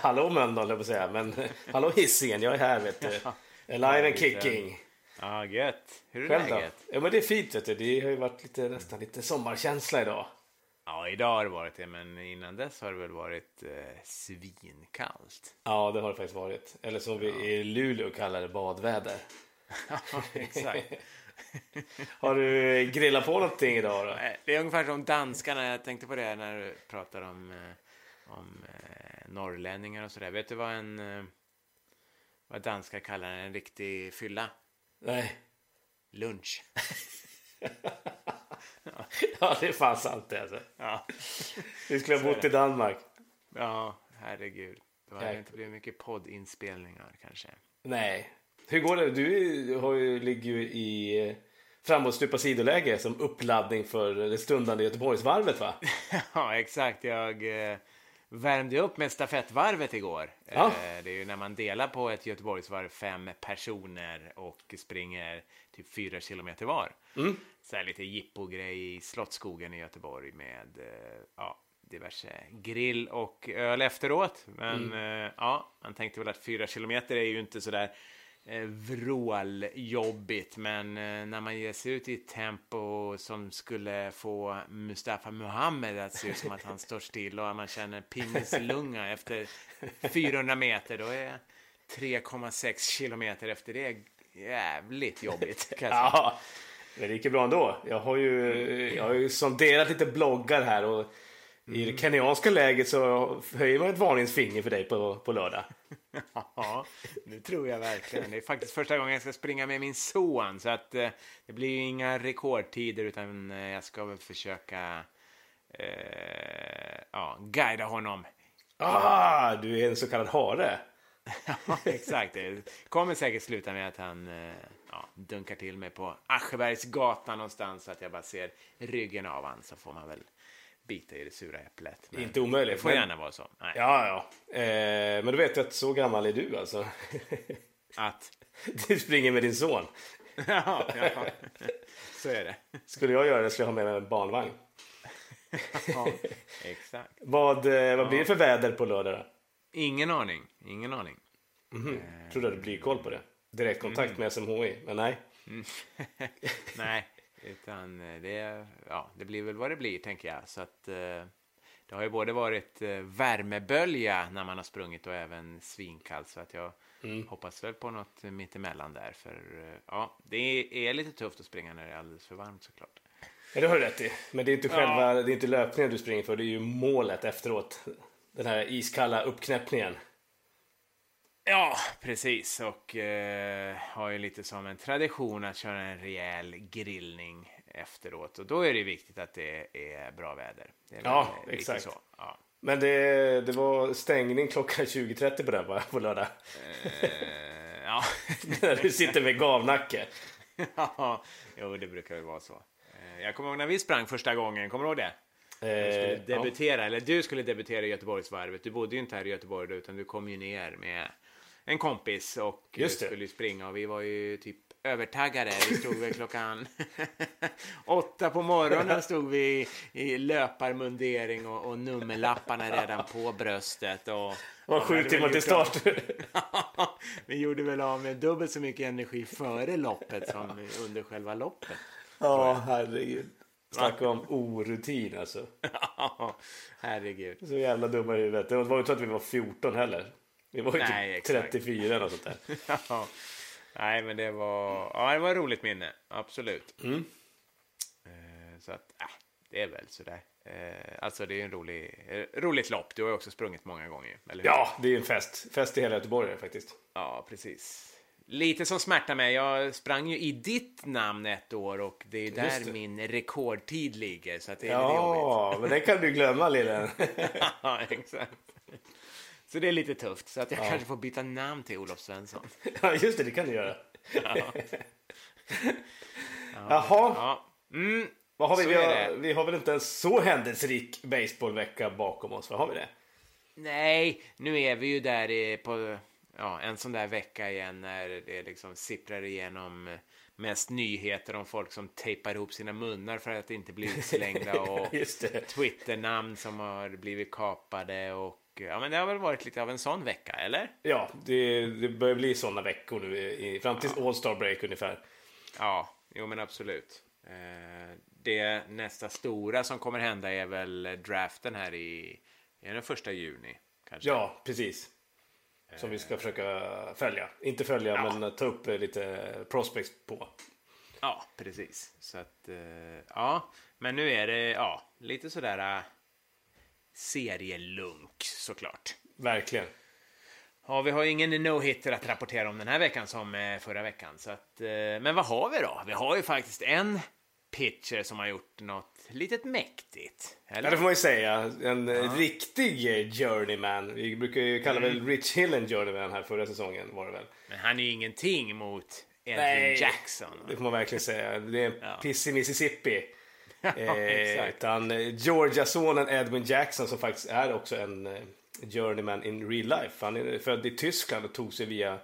hallå Mölndal, jag på säga. Men hallå Hisingen, jag är här vet du. Alive and kicking. Ja, gött. Hur är Själv då? läget? Ja men det är fint vet du. Det har ju varit lite, nästan lite sommarkänsla idag. Ja, idag har det varit det, men innan dess har det väl varit eh, svinkallt. Ja, det har det faktiskt varit. Eller som vi i Luleå kallar det, badväder. Ja, exakt. Har du grillat på någonting idag då? Det är ungefär som danskarna, jag tänkte på det när du pratar om, eh, om eh, norrlänningar och sådär. Vet du vad en eh, vad danskar kallar en riktig fylla? Nej. Lunch. Ja, det är fan sant det alltså. Ja, Vi skulle ha bott i Danmark. ja herregud. Det hade Nej. inte blivit mycket poddinspelningar kanske. Nej. Hur går det? Du har ju, ligger ju i eh, framåtstupa sidoläge som uppladdning för det stundande Göteborgsvarvet va? Ja, exakt. Jag eh, värmde upp med stafettvarvet igår. Ja. Eh, det är ju när man delar på ett Göteborgsvarv fem personer och springer typ fyra kilometer var. Så här lite jippogrej i Slottsskogen i Göteborg med eh, ja, diverse grill och öl efteråt. Men eh, ja, man tänkte väl att fyra kilometer är ju inte sådär eh, Eh, vråljobbigt, men eh, när man ger sig ut i ett tempo som skulle få Mustafa Muhammed att se ut som att han står still och man känner pingislunga efter 400 meter, då är 3,6 kilometer efter det jävligt jobbigt. Ja, men det gick ju bra ändå. Jag har ju, jag har ju sonderat lite bloggar här och i det kenyanska läget så höjer man ett varningsfinger för dig på, på lördag. Ja, nu tror jag verkligen. Det är faktiskt första gången jag ska springa med min son. Så att eh, det blir inga rekordtider utan eh, jag ska väl försöka eh, ja, guida honom. Ah, du är en så kallad hare. Ja, exakt. Det kommer säkert sluta med att han eh, ja, dunkar till mig på Aschebergsgatan någonstans så att jag bara ser ryggen av han så får man väl bita i det sura äpplet. Men Inte omöjligt. Det får men- gärna vara så. Nej. Ja, ja. Eh, men du vet att så gammal är du alltså. Att... Du springer med din son. ja, ja, så är det. Skulle jag göra det skulle jag ha med mig en barnvagn. Ja, exakt. Vad, eh, vad blir det för väder på lördag då? Ingen aning. Ingen aning. Tror du hade blykoll på det? Direktkontakt med SMHI, men nej. Nej, utan eh, det, ja, det blir väl vad det blir, tänker jag. Så att, eh, det har ju både varit eh, värmebölja när man har sprungit och även svinkallt. Så att jag hoppas väl på något mittemellan där. För ja, det är lite tufft att springa när det är alldeles för varmt såklart. Ja, det har du rätt i. Men det är inte själva, det är inte löpningen du springer för, det är ju målet efteråt. Den här iskalla uppknäppningen. Ja, precis. Och eh, har ju lite som en tradition att köra en rejäl grillning efteråt. Och då är det viktigt att det är bra väder. Är Ja, exakt. Ja. Men det, det var stängning klockan 20.30 på den va? På lördag. Eh, ja. När du sitter med gavnacke. Ja, jo, det brukar väl vara så. Eh, Jag kommer ihåg när vi sprang första gången, kommer du ihåg det? Du skulle Eh, debutera, eller du skulle debutera i Göteborgsvarvet. Du bodde ju inte här i Göteborg då, utan du kom ju ner med en kompis och det. skulle springa och vi var ju typ övertaggade. Vi stod väl klockan åtta på morgonen stod vi i löparmundering och, och nummerlapparna redan på bröstet. Och, det var sju timmar till start. vi gjorde väl av med dubbelt så mycket energi före loppet som under själva loppet. Ja, herregud. Snacka om orutin alltså. Herregud. Så jävla dumma i huvudet. Det var ju inte så att vi var 14 heller. Vi var ju Nej, typ exakt. 34 eller sånt där. Ja. Nej, men det var, ja, det var ett roligt minne. Absolut. Mm. Eh, så att, äh, det är väl sådär. Eh, alltså, det är en rolig, eh, roligt lopp. Du har ju också sprungit många gånger. Eller hur? Ja, det är en fest. Fest i hela Göteborg faktiskt. Ja, precis. Lite som smärtar mig. Jag sprang ju i ditt namn ett år och det är där min rekordtid ligger. Så att det är lite jobbigt. Ja, men det kan du glömma lillen. ja, exakt. Så det är lite tufft. Så att jag kanske får byta namn till Olof Svensson. Ja, just det, det kan du göra. Ja. Jaha, Ja. Mm. vad har vi? Vi har, vi har väl inte en så händelserik baseballvecka bakom oss? Vad har vi det? Nej, nu är vi ju där i, på ja, en sån där vecka igen när det liksom sipprar igenom mest nyheter om folk som tejpar ihop sina munnar för att inte bli utslängda och. Twitter-namn som har blivit kapade och ja, men det har väl varit lite av en sån vecka, eller? Ja, det, det börjar bli såna veckor nu i, fram till ja. All Star Break ungefär. Ja, jo men absolut. Eh, det nästa stora som kommer hända är väl draften här i, är den första juni? Kanske? Ja, precis. Som vi ska försöka följa. Inte följa, ja. men ta upp lite prospects på. Ja, precis. Så att, eh, ja. Men nu är det, ja, lite sådär serielunk såklart. Verkligen. Ja, vi har ingen no-hitter att rapportera om den här veckan som eh, förra veckan. Så att, eh, men vad har vi då? Vi har ju faktiskt en pitcher som har gjort något litet mäktigt. Eller? Ja, det får man ju säga. En ja. riktig journeyman. Vi brukar ju kalla mm. väl Rich Hill en journeyman här förra säsongen var det väl. Men han är ju ingenting mot Edwin Jackson. det får man verkligen säga. Det är en ja. piss i Mississippi. eh, utan eh, Georgia-sonen Edwin Jackson som faktiskt är också en eh, journeyman in real life. Han är född i Tyskland och tog sig via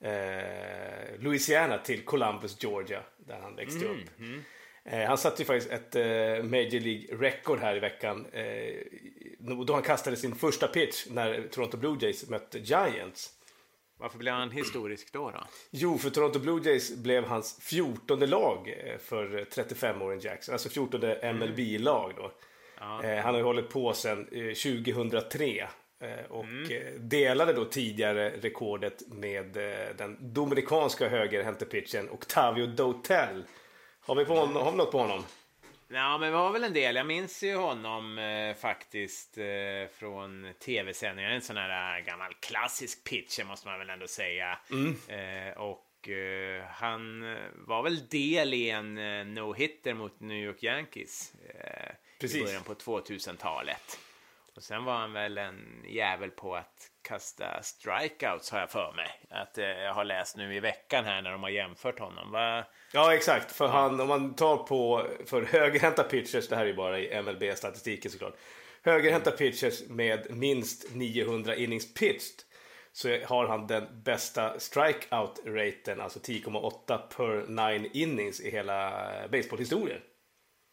eh, Louisiana till Columbus, Georgia, där han växte mm, upp. Mm. Eh, han satte ju faktiskt ett eh, Major League-record här i veckan eh, då han kastade sin första pitch när Toronto Blue Jays mötte Giants. Varför blev han historisk då? då? Jo, för Toronto Blue Jays blev hans fjortonde lag eh, för 35-åringen Jackson. Alltså fjortonde MLB-lag då. Ja. Eh, han har ju hållit på sedan 2003 eh, och mm. delade då tidigare rekordet med den dominikanska högerhäntepitchen Octavio Dotel. Har vi, på honom, har vi något på honom? Ja, men vi har väl en del. Jag minns ju honom eh, faktiskt eh, från tv-sändningar. En sån här äh, gammal klassisk pitcher måste man väl ändå säga. Mm. Eh, och eh, han var väl del i en eh, no-hitter mot New York Yankees eh, i början på 2000-talet. Och sen var han väl en jävel på att kasta strikeouts har jag för mig. Att eh, jag har läst nu i veckan här när de har jämfört honom. Va? Ja exakt, för han, om man tar på för högerhänta pitchers, det här är ju bara i MLB-statistiken såklart. Högerhänta pitchers med minst 900 innings pitched så har han den bästa strikeout-raten, alltså 10,8 per 9 innings i hela baseballhistorien.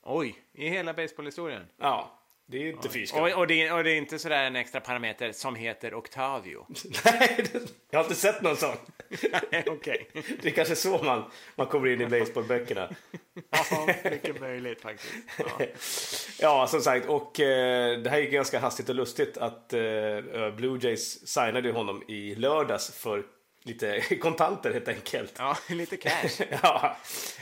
Oj, i hela baseballhistorien? Ja. Det är inte fy och, och, det, och det är inte sådär en extra parameter som heter Octavio. Nej, jag har inte sett någon sån. Nej. Det är kanske så man, man kommer in i baseballböckerna. ja, mycket möjligt faktiskt. Ja. ja, som sagt, och eh, det här gick ganska hastigt och lustigt att eh, Blue Jays signade honom i lördags för lite kontanter helt enkelt. Ja, lite cash. ja,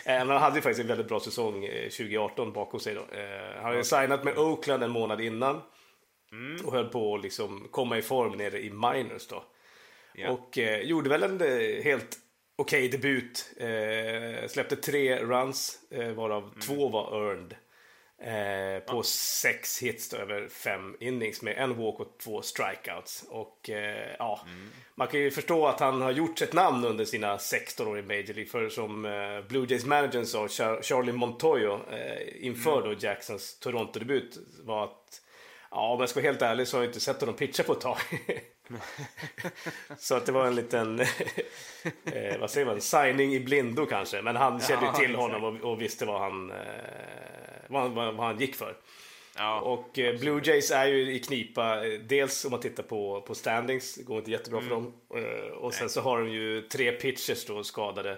eh, men han hade ju faktiskt en väldigt bra säsong 2018 eh, bakom sig. Då. Eh, han hade signat med Oakland en månad innan mm. och höll på att liksom komma i form nere i minors då. Ja. Och eh, gjorde väl en helt okej okay debut. Eh, släppte tre runs, eh, varav mm. två var earned. Eh, på ja. sex hits över fem innings med en walk och två strikeouts. Och eh, ja, mm. man kan ju förstå att han har gjort ett namn under sina 16 år i Major League. För som eh, Blue Jays manager sa, Char Charlie Montoyo, eh, inför mm. då Jacksons Toronto-debut var att Ja, om jag ska vara helt ärlig så har jag inte sett honom pitcha på ett tag. så att det var en liten, eh, vad säger man, signing i blindo kanske. Men han kände ju till honom och, och, visste vad han, eh, vad, vad, vad han gick för. Ja, och eh, Blue Jays är ju i knipa. Eh, dels om man tittar på, på standings, det går inte jättebra mm. för dem. Eh, och sen Nej. så har de ju tre pitchers då skadade.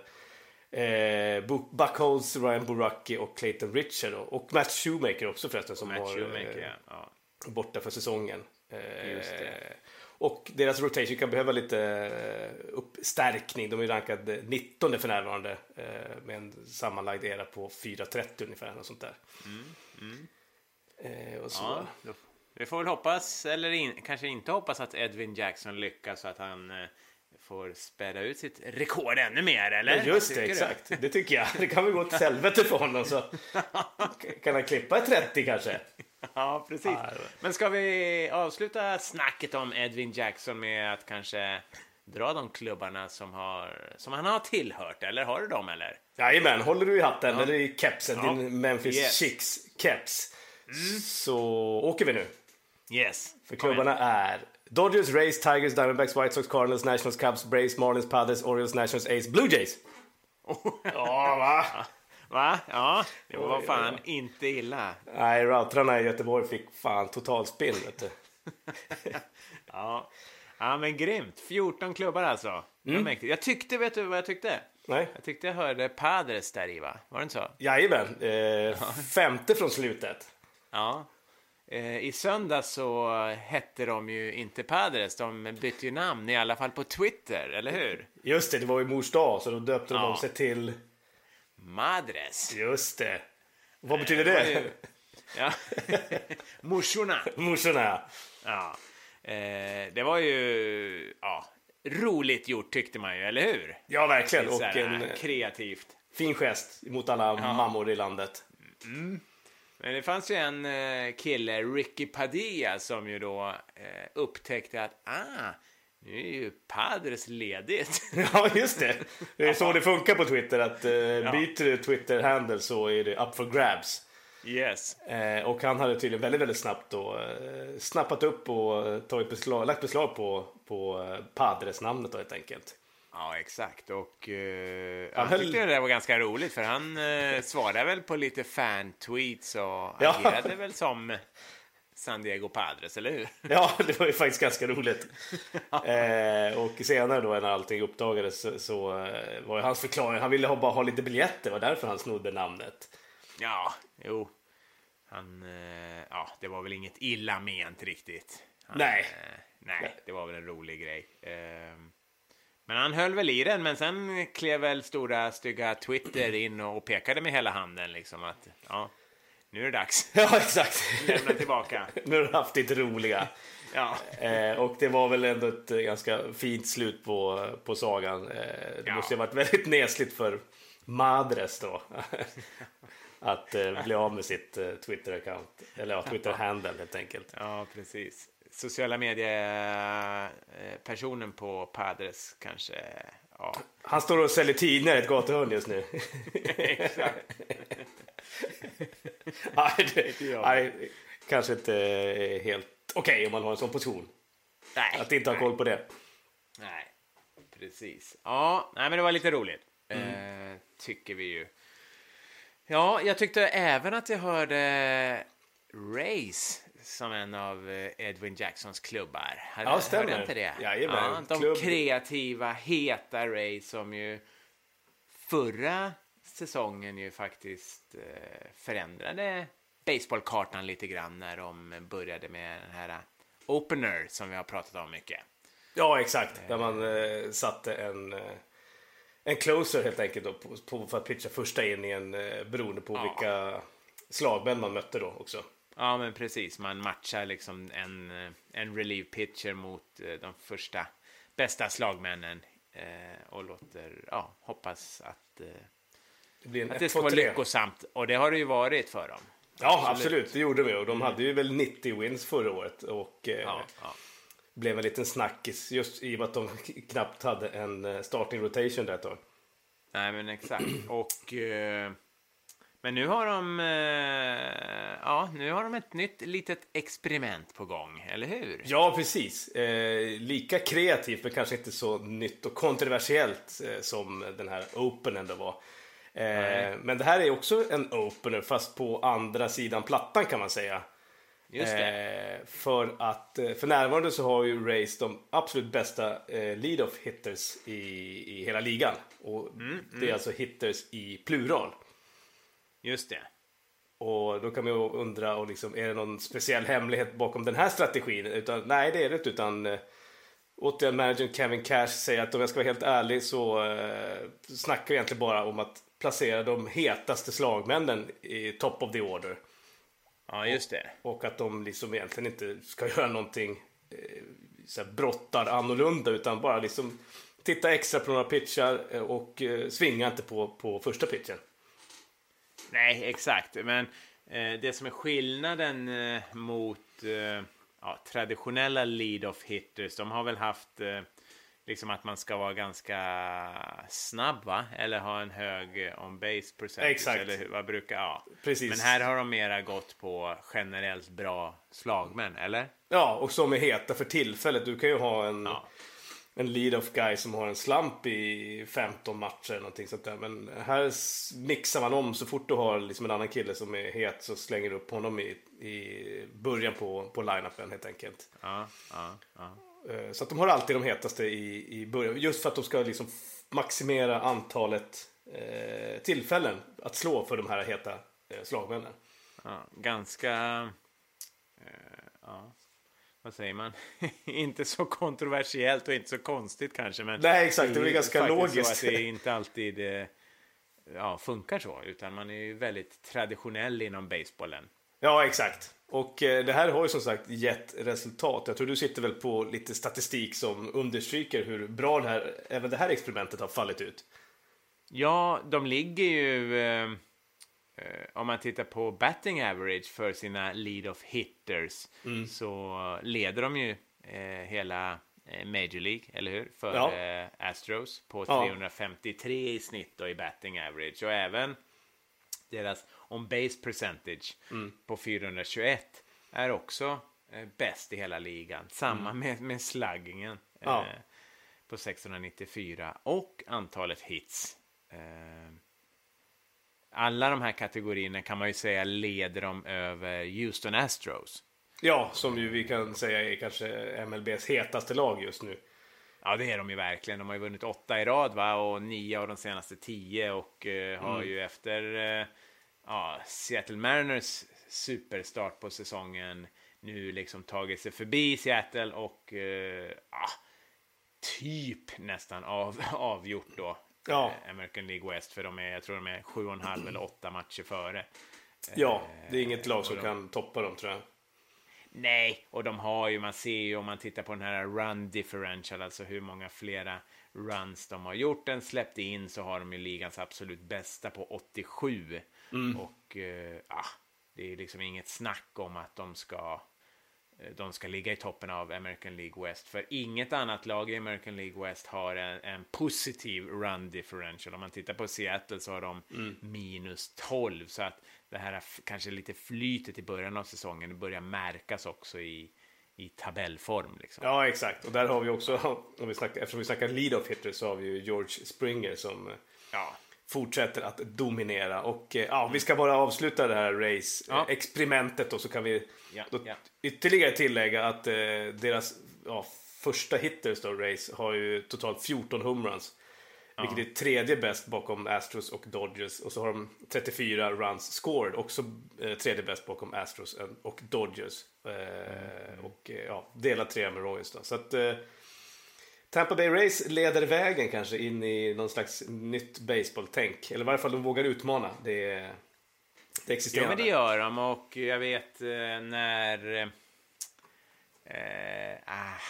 Eh, Buckholz, Ryan Boracki och Clayton Richard. Då. Och Matt Shoemaker också förresten som Matt har eh, ja. borta för säsongen. Eh, och deras rotation kan behöva lite eh, uppstärkning. De är rankade 19 för närvarande eh, med en sammanlagd era på 4.30 ungefär. Och sånt där. Mm, mm. Eh, och så. Ja, då, vi får väl hoppas, eller in, kanske inte hoppas att Edwin Jackson lyckas så att han får späda ut sitt rekord ännu mer, eller? Ja, just det, exakt. Du? Det tycker jag. Det kan väl gå till helvete för honom så kan han klippa ett 30 kanske. Ja, precis. Men ska vi avsluta snacket om Edwin Jackson med att kanske dra de klubbarna som, har, som han har tillhört, eller har du dem eller? Jajamän, håller du i hatten ja. eller i kepsen, ja. din Memphis yes. Chicks keps, mm. så åker vi nu. Yes. För klubbarna är Dodgers, Rays, Tigers, Diamondbacks, White Sox, Cardinals, Nationals, Cubs, Braves, Marlins, Padres, Orioles, Nationals, Ace, Blue Jays. Ja, va? Va? Ja, det var fan inte illa. Nej, routrarna i Göteborg fick fan totalspinn, vet du. ja. ja, men grymt. 14 klubbar alltså. Mm. Jag tyckte, vet du vad jag tyckte? Nej. Jag tyckte jag hörde Padres där i, va? Var det inte så? Jajamän. Eh, femte från slutet. Ja. Eh, I söndag så hette de ju inte Padres, de bytte ju namn, i alla fall på Twitter, eller hur? Just det, det var ju mors dag, så då döpte ja. de sig till... Madres. Just det. Vad betyder det? det? Ju... Ja. Morsorna. Morsorna, ja. Eh, det var ju ja, roligt gjort tyckte man ju, eller hur? Ja, verkligen. Och en kreativt. Fin gest mot alla ja. mammor i landet. Mm. Men det fanns ju en eh, kille, Ricky Padilla, som ju då eh, upptäckte att ah, nu är ju Padres ledigt. ja, just det. Det är så det funkar på Twitter. Att eh, ja. byter du Twitter-handle så är det up for grabs. Yes. Eh, och han hade tydligen väldigt, väldigt snabbt då, eh, snappat upp och tagit beslag, lagt beslag på, på eh, Padres-namnet då helt enkelt. Ja, exakt. Och uh, han höll... tyckte det var ganska roligt för han uh, svarade väl på lite fan-tweets och ja. agerade väl som San Diego Padres, eller hur? Ja, det var ju faktiskt ganska roligt. eh, och senare då när allting uppdagades så, så uh, var hans förklaring, han ville ha, bara ha lite biljetter, var därför han snodde namnet. Ja, jo. Han, ja, det var väl inget illa ment riktigt. Han, nej. nej, det var väl en rolig grej. Men han höll väl i den, men sen klev väl stora stygga Twitter in och pekade med hela handen liksom att ja, nu är det dags. Ja, exakt. Lämna tillbaka. nu har du haft ditt roliga. ja. Eh, och det var väl ändå ett ganska fint slut på, på sagan. Eh, det ja. måste ha varit väldigt nesligt för Madres då. att eh, bli av med sitt eh, Twitter-account. Eller ja, Twitter-handle helt enkelt. Ja, precis sociala mediepersonen på Padres kanske. Ja. Han står och säljer tidningar i ett gatuhörn just nu. Exakt. nej, det, nej, kanske inte helt okej okay om man har en sån position. Nej, att inte ha koll på det. Nej, precis. Ja, nej, men det var lite roligt. Mm. Eh, tycker vi ju. Ja, jag tyckte även att jag hörde Race som en av eh, Edwin Jacksons klubbar. Hade, ja, stämmer. Hörde inte det? Jajamän, ja, de klubb... kreativa, heta Ray som ju förra säsongen ju faktiskt eh, förändrade baseballkartan lite grann när de började med den här opener som vi har pratat om mycket. Ja, exakt. Där man eh, satte en, eh, en closer helt enkelt då, på, på, för att pitcha första inningen eh, beroende på ja. vilka slagmän man mötte då också. Ja, men precis. Man matchar liksom en, en relief pitcher mot eh, de första bästa slagmännen eh, och låter, ja, hoppas att, eh, det, blir en att det ska vara lyckosamt. Och det har det ju varit för dem. Ja, absolut. absolut det gjorde vi. Och de hade ju väl 90 wins förra året. Och eh, ja, ja. blev en liten snackis just i och med att de knappt hade en eh, starting rotation där ett tag. Nej, men exakt. Och... Eh, men nu har de, eh, ja, nu har de ett nytt litet experiment på gång, eller hur? Ja, precis. Eh, lika kreativt, men kanske inte så nytt och kontroversiellt eh, som den här Openen då var. Eh, men det här är också en Opener, fast på andra sidan plattan kan man säga. Just det. Eh, för att eh, för närvarande så har ju Race de absolut bästa lead-off hitters i, i hela ligan. Och mm, mm. det är mm. alltså hitters i plural. Just det. Och då kan man ju undra, och liksom, är det någon speciell hemlighet bakom den här strategin? Utan, nej, det är det inte. Utan, äh, återigen, managern Kevin Cash säger att om jag ska vara helt ärlig så äh, snackar vi egentligen bara om att placera de hetaste slagmännen i top of the order. Ja, just det. Och, och att de liksom egentligen inte ska göra någonting eh, så brottar annorlunda utan bara liksom titta extra på några pitchar och eh, svinga inte på, på första pitchen. Nej, exakt. Men eh, det som är skillnaden eh, mot eh, ja, traditionella lead-off hitters, de har väl haft eh, liksom att man ska vara ganska snabb, va? Eller ha en hög eh, on-base percentage. Exakt. Eller vad brukar, ja. Precis. Men här har de mera gått på generellt bra slagmän, eller? Ja, och som är heta för tillfället. Du kan ju ha en... Ja en lead-off guy som har en slump i 15 matcher eller någonting sånt där. Men här mixar man om så fort du har liksom en annan kille som är het så slänger du upp honom i, i början på, på line-upen helt enkelt. Ja, ja, ja. Eh, så att de har alltid de hetaste i, i början. Just för att de ska liksom maximera antalet eh, tillfällen att slå för de här heta eh, slagmännen. Ja, ganska... Eh, ja, vad säger man? inte så kontroversiellt och inte så konstigt kanske. Men Nej, exakt. Det är ganska logiskt. Så att det inte alltid eh, ja, funkar så. Utan man är ju väldigt traditionell inom basebollen. Ja, exakt. Och eh, det här har ju som sagt gett resultat. Jag tror du sitter väl på lite statistik som understryker hur bra det här, även det här experimentet har fallit ut. Ja, de ligger ju... Eh om man tittar på batting average för sina lead-off hitters mm. så leder de ju eh, hela eh, Major League, eller hur? För ja. Eh, Astros på 353 ja. i snitt då i batting average. Och även deras on base percentage mm. på 421 är också eh, bäst i hela ligan. Samma mm. med, med sluggingen ja. eh, på 694 och antalet hits. Eh, alla de här kategorierna kan man ju säga leder dem över Houston Astros. Ja, som ju vi kan säga är kanske MLBs hetaste lag just nu. Ja, det är de ju verkligen. De har ju vunnit åtta i rad va? och nio av de senaste tio och eh, har mm. ju efter eh, ja, Seattle Mariners superstart på säsongen nu liksom tagit sig förbi Seattle och eh, ja, typ nästan av, avgjort då ja. Eh, American League West för de är, jag tror de är sju och en halv eller åtta matcher före. Ja, det är inget lag som de, kan toppa dem tror jag. Nej, och de har ju, man ser ju om man tittar på den här run differential, alltså hur många flera runs de har gjort än släppt in så har de ju ligans absolut bästa på 87. Mm. Och eh, ah, det är liksom inget snack om att de ska eh, de ska ligga i toppen av American League West. För inget annat lag i American League West har en, en positiv run differential. Om man tittar på Seattle så har de mm. minus 12. Så att det här kanske lite flytet i början av säsongen börjar märkas också i, i tabellform. Liksom. Ja, exakt. Och där har vi också, om vi snackar, eftersom vi snackar lead-off hitters så har vi ju George Springer som ja fortsätter att dominera. Och eh, ja, vi ska bara avsluta det här race-experimentet ja. och så kan vi ja, ja. ytterligare tillägga att eh, deras ja, första hitters då, race har ju totalt 14 homeruns. Ja. Vilket är tredje bäst bakom Astros och Dodgers. Och så har de 34 runs scored, också eh, tredje bäst bakom Astros och Dodgers. Eh, mm. Och eh, ja, delar tre med Royals då. Så att eh, Tampa Bay Rays leder vägen kanske in i någon slags nytt baseball-tänk. Eller i varje fall de vågar utmana det, det existerande. Ja, men det gör de och jag vet eh, när... Eh, ah,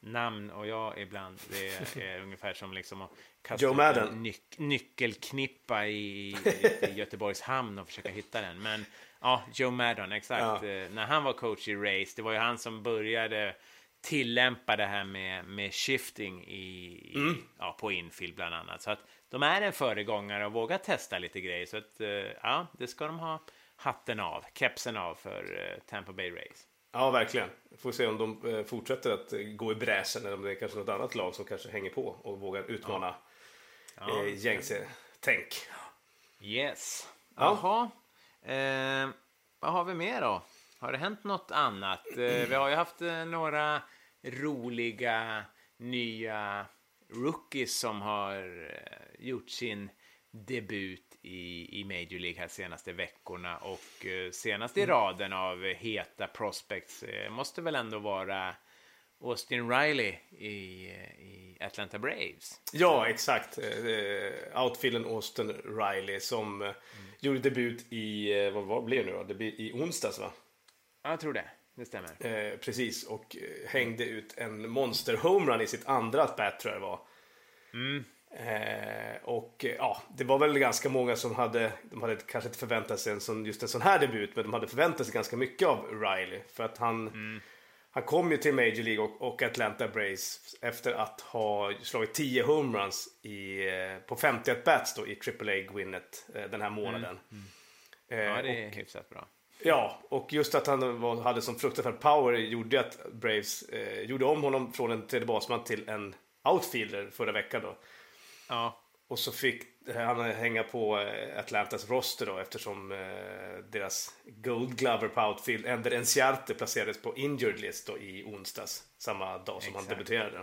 namn och jag ibland, det är ungefär som liksom att kasta Joe Madden. en nyc nyckelknippa i, i Göteborgs hamn och försöka hitta den. Men ja, Joe Madden, exakt. Ja. Eh, när han var coach i Race, det var ju han som började tillämpa det här med, med shifting i, mm. ja, på infield bland annat. Så att de är en föregångare och vågar testa lite grejer. Så att eh, ja, det ska de ha hatten av, kepsen av för uh, Tampa Bay Rays. Ja, verkligen. Får se om de uh, fortsätter att gå i bräschen eller om det är kanske något annat lag som kanske hänger på och vågar utmana ja. uh, gängse tänk. Yes. Jaha. Ja. vad har vi mer då? Har det hänt något annat? Vi har ju haft några roliga nya rookies som har eh, gjort sin debut i, i Major League här senaste veckorna och eh, senast i mm. raden av heta prospects eh, måste väl ändå vara Austin Riley i, i Atlanta Braves. Ja, exakt. Outfielden Austin Riley som mm. gjorde debut i, vad, vad blev det nu då? Debut i onsdags va? Ja, jag tror det det stämmer. Eh, precis, och eh, hängde ut en monster homerun i sitt andra at tror jag det var. Mm. Eh, och eh, ja, det var väl ganska många som hade, de hade kanske inte förväntat sig en sån, just en sån här debut, men de hade förväntat sig ganska mycket av Riley. För att han, mm. han kom ju till Major League och, och Atlanta Braves efter att ha slagit 10 homeruns i, eh, på 50 at-bats då i AAA Gwinnet eh, den här månaden. Mm. Mm. Ja, det är och, hyfsat bra. Ja, och just att han var, hade sån fruktansvärd power gjorde att Braves eh, gjorde om honom från en tredje basman till en outfielder förra veckan då. Ja. Och så fick han hänga på eh, Atlantas roster då eftersom eh, deras Gold Glover på outfield, Ender Enciarte, placerades på injured list då i onsdags. Samma dag som Exakt. han debuterade.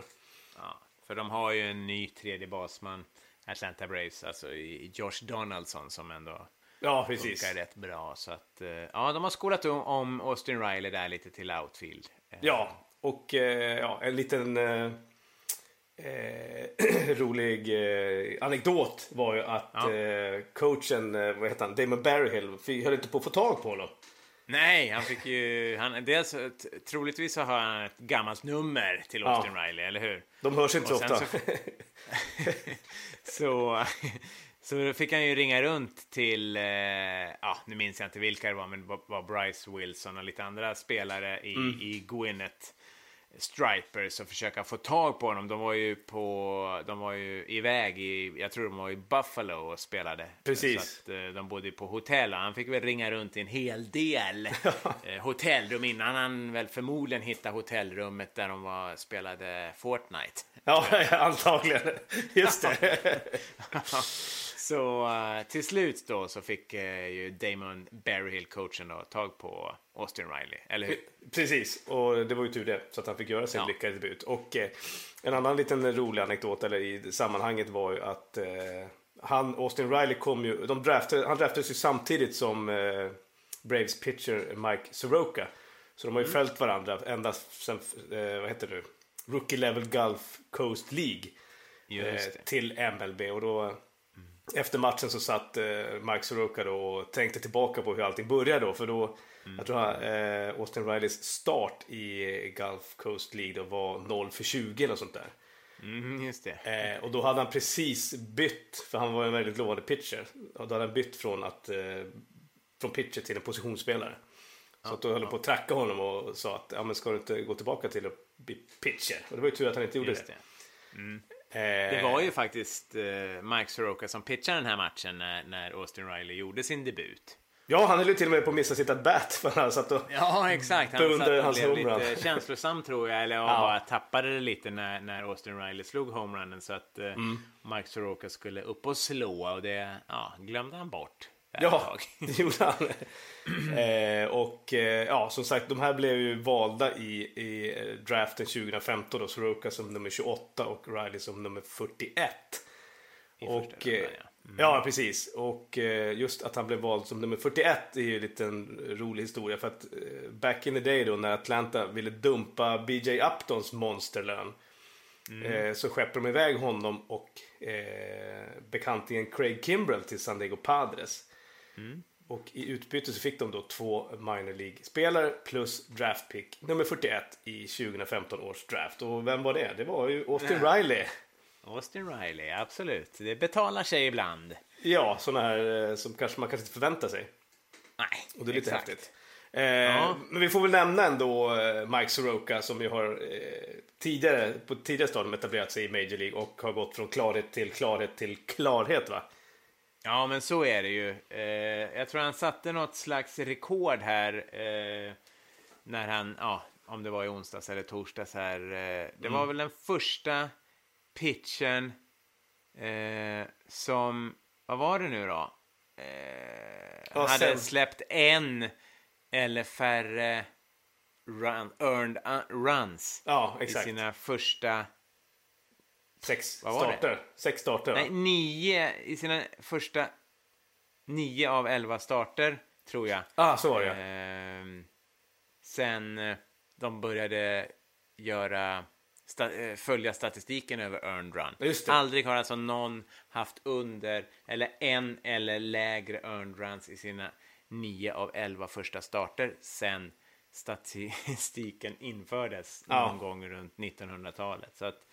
ja. För de har ju en ny tredje basman, Atlanta Braves, alltså Josh Donaldson som ändå Ja, precis. funkar rätt bra. Så att, eh, ja, de har skolat om- Austin Riley där lite till outfield. Eh, Ja, och eh, ja, en liten eh, rolig eh, anekdot var ju att Ja. eh, coachen, vad heter han, Damon Berryhill, fick- höll inte på att få tag på honom. Nej, han fick ju... Han, dels, troligtvis så har han ett gammalt nummer till Ja. Austin Riley, eller hur? De hörs inte så ofta. så- Så, så då fick han ju ringa runt till, eh, ja, nu minns jag inte vilka det var, men det var- Bryce Wilson och lite andra spelare i, Mm. i Gwinnett Stripers och försöka få tag på honom. De var ju på, de var ju iväg i, jag tror de var i Buffalo och spelade. Precis. Så att, eh, de bodde på hotell och han fick väl ringa runt i en hel del eh, hotellrum innan han väl förmodligen hittade hotellrummet där de var, spelade Fortnite. ja, antagligen. Just det. Så eh, till slut då så fick eh, ju Damon Berryhill, coachen, då, tag på Austin Riley, eller hur? Precis, och det var ju tur det. Så att han fick göra sin Ja. lyckade debut. Och eh, en annan liten rolig anekdot eller i sammanhanget var ju att eh, han, Austin Riley kom ju, de draftade, han draftades ju samtidigt som eh, Braves pitcher Mike Soroka. Så de har ju följt varandra ända sen, eh, vad heter det nu, Rookie Level Gulf Coast League. Eh, till MLB. Och då, Efter matchen så satt eh, Mike Soroka då och tänkte tillbaka på hur allting började då. För då, jag tror han, eh, Austin Rileys start i Gulf Coast League då var 0 för 20 eller sånt där. Mm, just det. Eh, och då hade han precis bytt, för han var en väldigt lovande pitcher. Och då hade han bytt från, att, eh, från pitcher till en positionsspelare. Så att då höll de på att tracka honom och sa att ja, men ska du inte gå tillbaka till att bli pitcher? Och det var ju tur att han inte gjorde Just det. det. Eh, Det var ju faktiskt eh, Mike Soroka som pitchade den här matchen när, när Austin Riley gjorde sin debut. Ja, han höll ju till och med på att missa sitt at-bat för han satt och... Ja, exakt. Han satt och hans blev homerun. lite känslosam tror jag, eller ja. Ja. bara tappade det lite när, när Austin Riley slog homerunnen så att eh, Mm. Mike Soroka skulle upp och slå och det ja, glömde han bort. Ja, tag. det gjorde han. eh, och eh, ja, som sagt, de här blev ju valda i, i eh, draften 2015 då. Soroka som nummer 28 och Riley som nummer 41. I och, första eh, rundan, ja. ja, precis. Och eh, just att han blev vald som nummer 41 är ju en liten rolig historia. För att eh, back in the day då när Atlanta ville dumpa BJ Uptons monsterlön. Eh, så skeppade de iväg honom och eh, bekantingen Craig Kimbrell till San Diego Padres. Och i utbyte så fick de då två minor League-spelare plus draftpick nummer 41 i 2015 års draft. Och vem var det? Det var ju Austin Riley. Austin Riley, absolut. Det betalar sig ibland. Ja, sådana här eh, som kanske man kanske inte förväntar sig. Nej, Och det är lite exakt. häftigt. Eh, Men vi får väl nämna ändå eh, Mike Soroka som ju har eh, tidigare, på tidigare stadium etablerat sig i Major League och har gått från klarhet till klarhet till klarhet va? Ja, men så är det ju. Eh, jag tror han satte något slags rekord här eh, när han, ja, om det var i onsdags eller torsdags här. Eh, det Mm. var väl den första pitchen eh, som, vad var det nu då? Eh, Ja, hade sen- släppt en eller färre run, earned uh, runs Ja, i sina första Sex Vad var det? starter. Sex starter? Nej, nio i sina första nio av elva starter, tror jag. Ah, så var det. Ehm, sen eh, de började göra sta, eh, följa statistiken över earned run. Just det. Aldrig har alltså någon haft under eller en eller lägre earned runs i sina nio av elva första starter sen statistiken infördes Ja. någon gång runt 1900-talet. Så att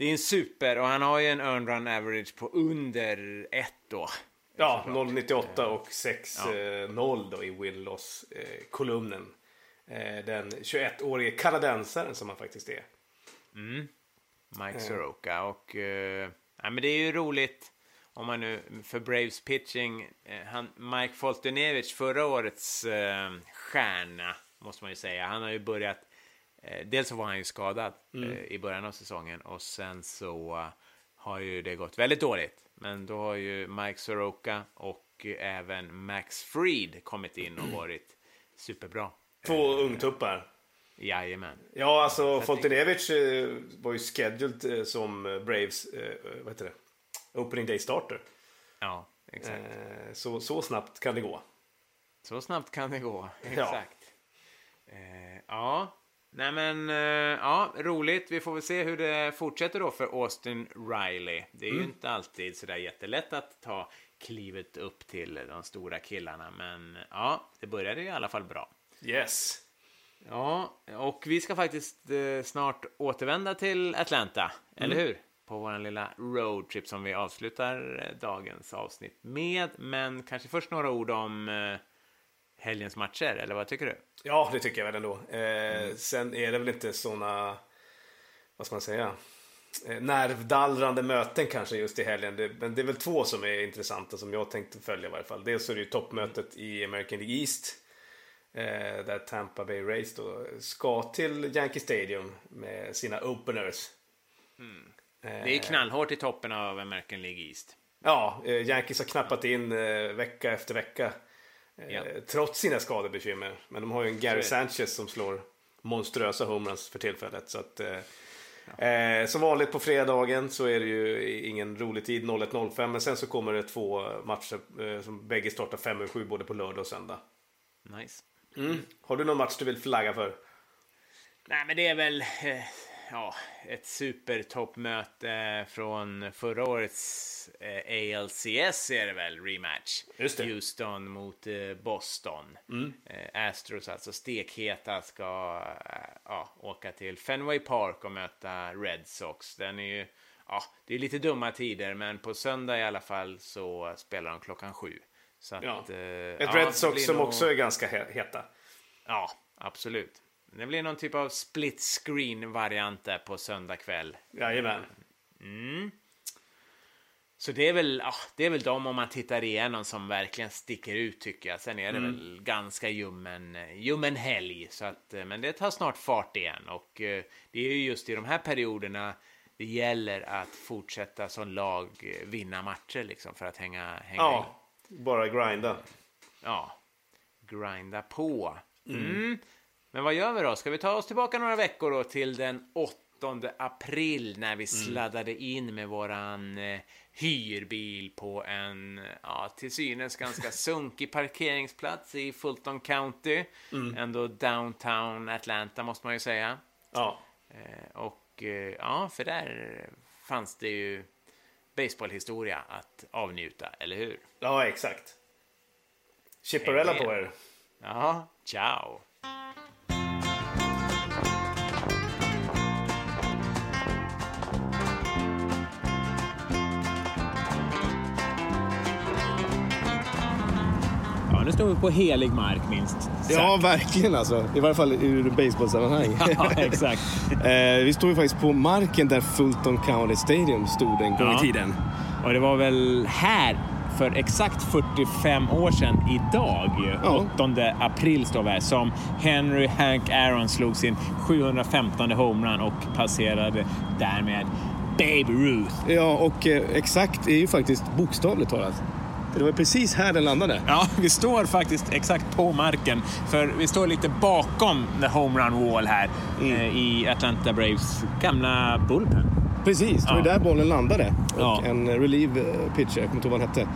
det är en super och han har ju en earned run average på under ett då. Ja, 0,98 och 6,0 då i win-loss-kolumnen. Eh, Den 21-årige kanadensaren som han faktiskt är. Mike Soroka. Och eh, ja, men det är ju roligt om man nu för Braves pitching. Eh, han, Mike Foltynewicz, förra årets eh, stjärna måste man ju säga. Han har ju börjat Eh, dels så var han ju skadad mm. eh, i början av säsongen och sen så uh, har ju det gått väldigt dåligt. Men då har ju Mike Soroka och även Max Freed kommit in och varit superbra. Två ungtuppar. Jajamän. Ja, alltså Fontenevic eh, var ju scheduled eh, som Braves, eh, vad heter det, opening day starter. Ja, exakt. Så, så snabbt kan det gå. Så snabbt kan det gå, exakt. Ja, ja. Nej men, ja, roligt. Vi får väl se hur det fortsätter då för Austin Riley. Det är mm. ju inte alltid sådär jättelätt att ta klivet upp till de stora killarna, men ja, det började i alla fall bra. Yes. Ja, och vi ska faktiskt eh, snart återvända till Atlanta, mm. eller hur? På vår lilla roadtrip som vi avslutar eh, dagens avsnitt med. Men kanske först några ord om eh, helgens matcher, eller vad tycker du? Ja, det tycker jag väl ändå. Eh, mm. Sen är det väl inte såna, vad ska man säga, eh, nervdallrande möten kanske just i helgen. Det, men det är väl två som är intressanta som jag tänkte följa i varje fall. Dels är det ju toppmötet i American League East Eh, där Tampa Bay Rays då ska till Yankee Stadium med sina openers. Mm. Eh, det är knallhårt i toppen av American League East. Ja, eh, Yankees har knappat in eh, vecka efter vecka. Eh, ja. Trots sina skadebekymmer. Men de har ju en Gary Sanchez som slår monstruösa homeruns för tillfället. Så att, eh, ja. som vanligt på fredagen så är det ju ingen rolig tid, 01.05. Men sen så kommer det två matcher som bägge startar 5 och 7 både på lördag och söndag. Nice. Mm. Har du någon match du vill flagga för? Nej, men det är väl eh, ja, ett supertoppmöte från förra årets eh, ALCS är det väl, rematch. Just det. Houston mot eh, Boston. Mm. Eh, Astros, alltså stekheta, ska ja, åka till Fenway Park och möta Red Sox. Den är ju, ja, det är lite dumma tider, men på söndag i alla fall så spelar de klockan sju. Så att, ja. Ett Red Sox som nog... också är ganska heta. Ja, absolut. Det blir någon typ av split screen variant där på söndag kväll. Jajamän. Mm. Så det är väl, ja, det är väl de om man tittar igenom som verkligen sticker ut tycker jag. Sen är det mm. väl ganska ljummen, ljummen helg. Så att, eh, men det tar snart fart igen och eh, det är ju just i de här perioderna det gäller att fortsätta som lag eh, vinna matcher liksom för att hänga, hänga ja. Bara grinda. Ja, grinda på. Mm. Mm. Men vad gör vi då? Ska vi ta oss tillbaka några veckor då till den 8 april när vi mm. sladdade in med våran eh, hyrbil på en ja, till synes ganska sunkig parkeringsplats i Fulton County. Mm. Ändå downtown Atlanta måste man ju säga. Ja. Eh, och eh, ja, för där fanns det ju baseballhistoria att avnjuta, eller hur? Ja, exakt. Chipperella på er. Ja, ciao. Står vi på helig mark minst sagt. Ja, verkligen alltså. I varje fall ur baseballsammanhang. ja, exakt. eh, vi står ju faktiskt på marken där Fulton County Stadium stod en gång ja. i tiden. Och det var väl här för exakt 45 år sedan idag, ja. 8 april står vi här, som Henry Hank Aaron slog sin 715 homerun och passerade därmed Babe Ruth. Ja, och eh, exakt är ju faktiskt bokstavligt talat. Det var precis här den landade. Ja, vi står faktiskt exakt på marken. För vi står lite bakom the homerun wall här mm. eh, i Atlanta Braves gamla bullpen. Precis, det var ja. där bollen landade. Och ja. en relieve eh, pitcher, jag kommer inte ihåg vad han hette,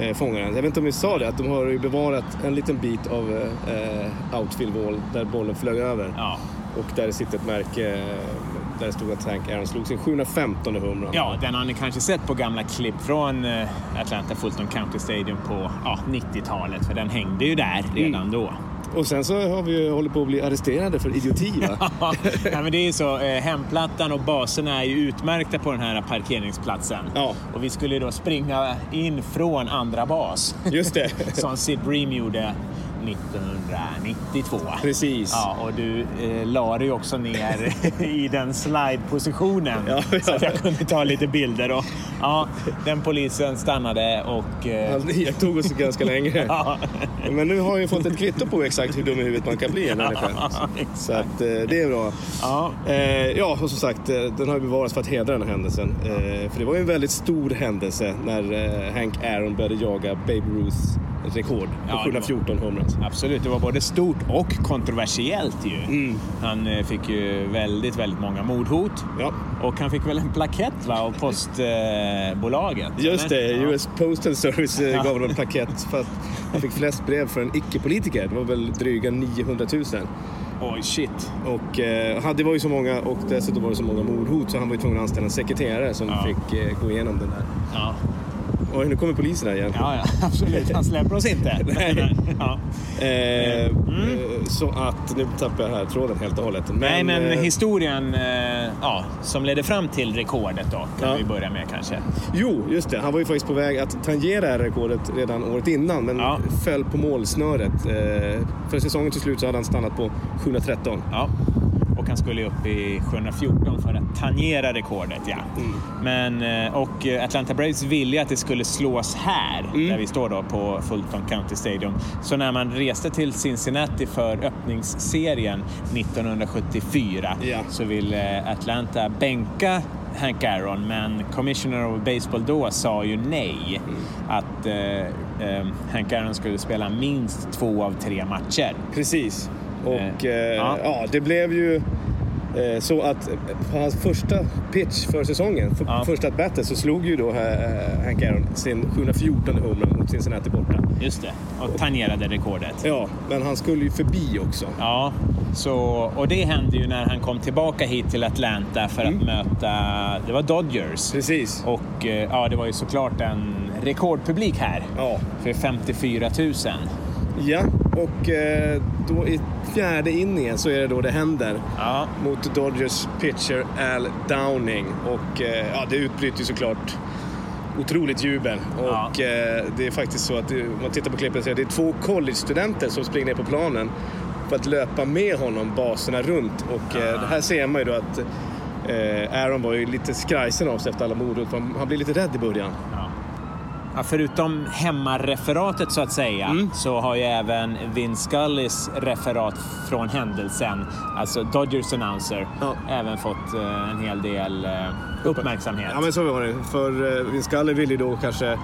eh, fångaren. Jag vet inte om vi sa det, att de har ju bevarat en liten bit av eh, outfield wall där bollen flög över. Ja. Och där sitter ett märke eh, där det stod att Hank Aaron slog sin 715 home Ja, den har ni kanske sett på gamla klipp från eh, Atlanta Fulton County Stadium på ja, 90-talet, för den hängde ju där redan mm. då. Och sen så har vi ju hållit på att bli arresterade för idioti va? ja, men det är ju så. Eh, hemplattan och baserna är ju utmärkta på den här parkeringsplatsen. Ja. Och vi skulle då springa in från andra bas. Just det. Som Sid Bream gjorde 1992. Precis. Ja, och du eh, la dig också ner i den slide-positionen Ja, ja. så att jag kunde ta lite bilder. Och, ja, den polisen stannade och... Eh, Han iakttog oss ganska länge. ja, Men nu har jag fått ett kvitto på exakt hur dum i huvudet man kan bli en människa. Så att, eh, det är bra. Ja. Eh, ja, och som sagt, eh, den har ju bevarats för att hedra den här händelsen. Eh, för det var ju en väldigt stor händelse när eh, Hank Aaron började jaga Babe Ruths rekord på Ja, det var- 714 homeruns. Absolut, det var både stort och kontroversiellt ju. Mm. Han eh, fick ju väldigt, väldigt många mordhot. Ja, Och han fick väl en plakett va, av postbolaget? just det. eller? US Postal Service eh, gav honom en plakett för att han fick flest brev för en icke-politiker. Det var väl dryga 900 000. Ja. Oj, shit. Och eh, det var ju så många och dessutom var det så många mordhot så han var ju tvungen att anställa en sekreterare som Ja. fick eh, gå igenom den där. Ja. Oj, nu kommer polisen här igen. Ja, ja, absolut. Han släpper oss inte. Nej. ja. Eh, eh, Så att nu tappar jag här tråden helt och hållet. Men, Nej, men eh, historien eh, ja, som ledde fram till rekordet då, kan Ja. vi börja med kanske. Jo, just det. Han var ju faktiskt på väg att tangera det här rekordet redan året innan men Ja. föll på målsnöret. Eh, för säsongen till slut så hade han stannat på 713. Ja. Och han skulle upp i 714 för att tangera rekordet. Ja. Mm. Men, eh, och eh, Atlanta Braves ville att det skulle slås här, Mm. där vi står då på Fulton County Stadium. Så när man reste till Cincinnati för öppningsserien 1974 Ja. så ville Atlanta bänka Hank Aaron, men Commissioner of Baseball då sa ju nej. Mm. Att eh, eh, Hank Aaron skulle spela minst två av tre matcher. Presis. Och Eh, eh, ja. ja. det blev ju eh, så att eh, på hans första pitch för säsongen, för Ja. första at så slog ju då eh, Hank Aaron sin 714 homerun mot Cincinnati borta. Just det, och tangerade rekordet. Ja, men han skulle ju förbi också. Ja, så, och det hände ju när han kom tillbaka hit till Atlanta för att möta, det var Dodgers. Precis. Och eh, ja, det var ju såklart en rekordpublik här. Ja. För 54 000. Ja, och eh, då i fjärde inningen så är det då det händer. Ja, mot Dodgers pitcher Al Downing. Och eh, ja, det utbryter såklart otroligt jubel. Ja. Och eh, det är faktiskt så att det, om man tittar på klippet så är det två college-studenter som springer ner på planen för att löpa med honom baserna runt. Och eh, det här ser man ju då att Aaron var ju lite skrajsen av sig efter alla mordhot. Han han blir lite rädd i början. ja. Ja, förutom hemmareferatet så att säga så har ju även Vin Scullys referat från händelsen, alltså Dodgers announcer, Ja. även fått eh, en hel del eh, uppmärksamhet. Ja men så var det. För eh, Vin Scully ville ju då kanske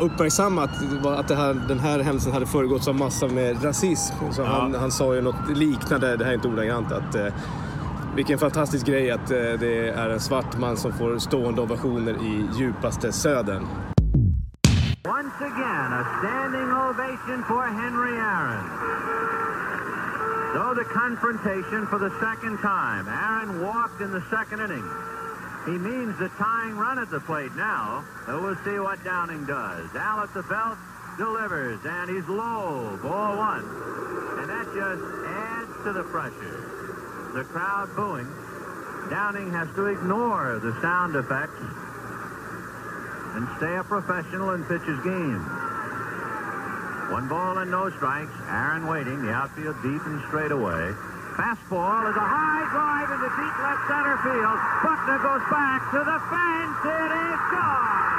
uppmärksamma att, att det här, den här händelsen hade föregåtts av massa med rasism. Så Ja. han, han sa ju något liknande, det här är inte ordagrant, att vilken fantastisk grej att det är en svart man som får stående ovationer i djupaste södern. A standing ovation for Henry Aaron. So the confrontation for the second time. Aaron walked in the second inning. He means the tying run at the plate now. So we'll see what Downing does. Al at the belt delivers, and he's low, ball one. And that just adds to the pressure. The crowd booing. Downing has to ignore the sound effects and stay a professional and pitch his game. One ball and no strikes. Aaron waiting. The outfield deep and straight away. Fastball is a high drive into deep left center field. Buckner goes back to the fence. It is gone.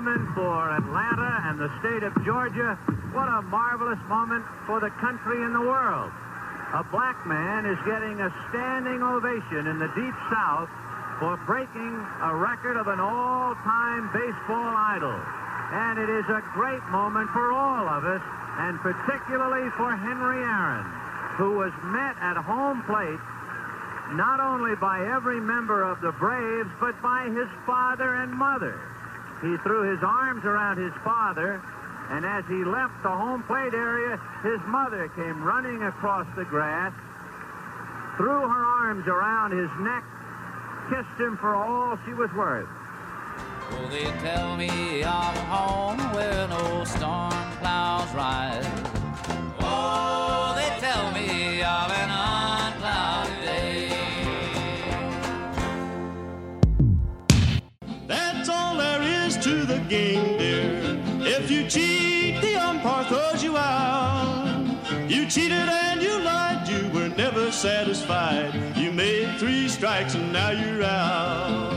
For Atlanta and the state of Georgia. What a marvelous moment for the country and the world. A black man is getting a standing ovation in the Deep South for breaking a record of an all-time baseball idol. And it is a great moment for all of us, and particularly for Henry Aaron, who was met at home plate not only by every member of the Braves, but by his father and mother. He threw his arms around his father And as he left the home plate area, his mother came running across the grass, threw her arms around his neck, kissed him for all she was worth. Oh, they tell me I'm home where no storm clouds rise. Oh, game. If you cheat, the umpire throws you out. You cheated and you lied, you were never satisfied. You made three strikes and now you're out.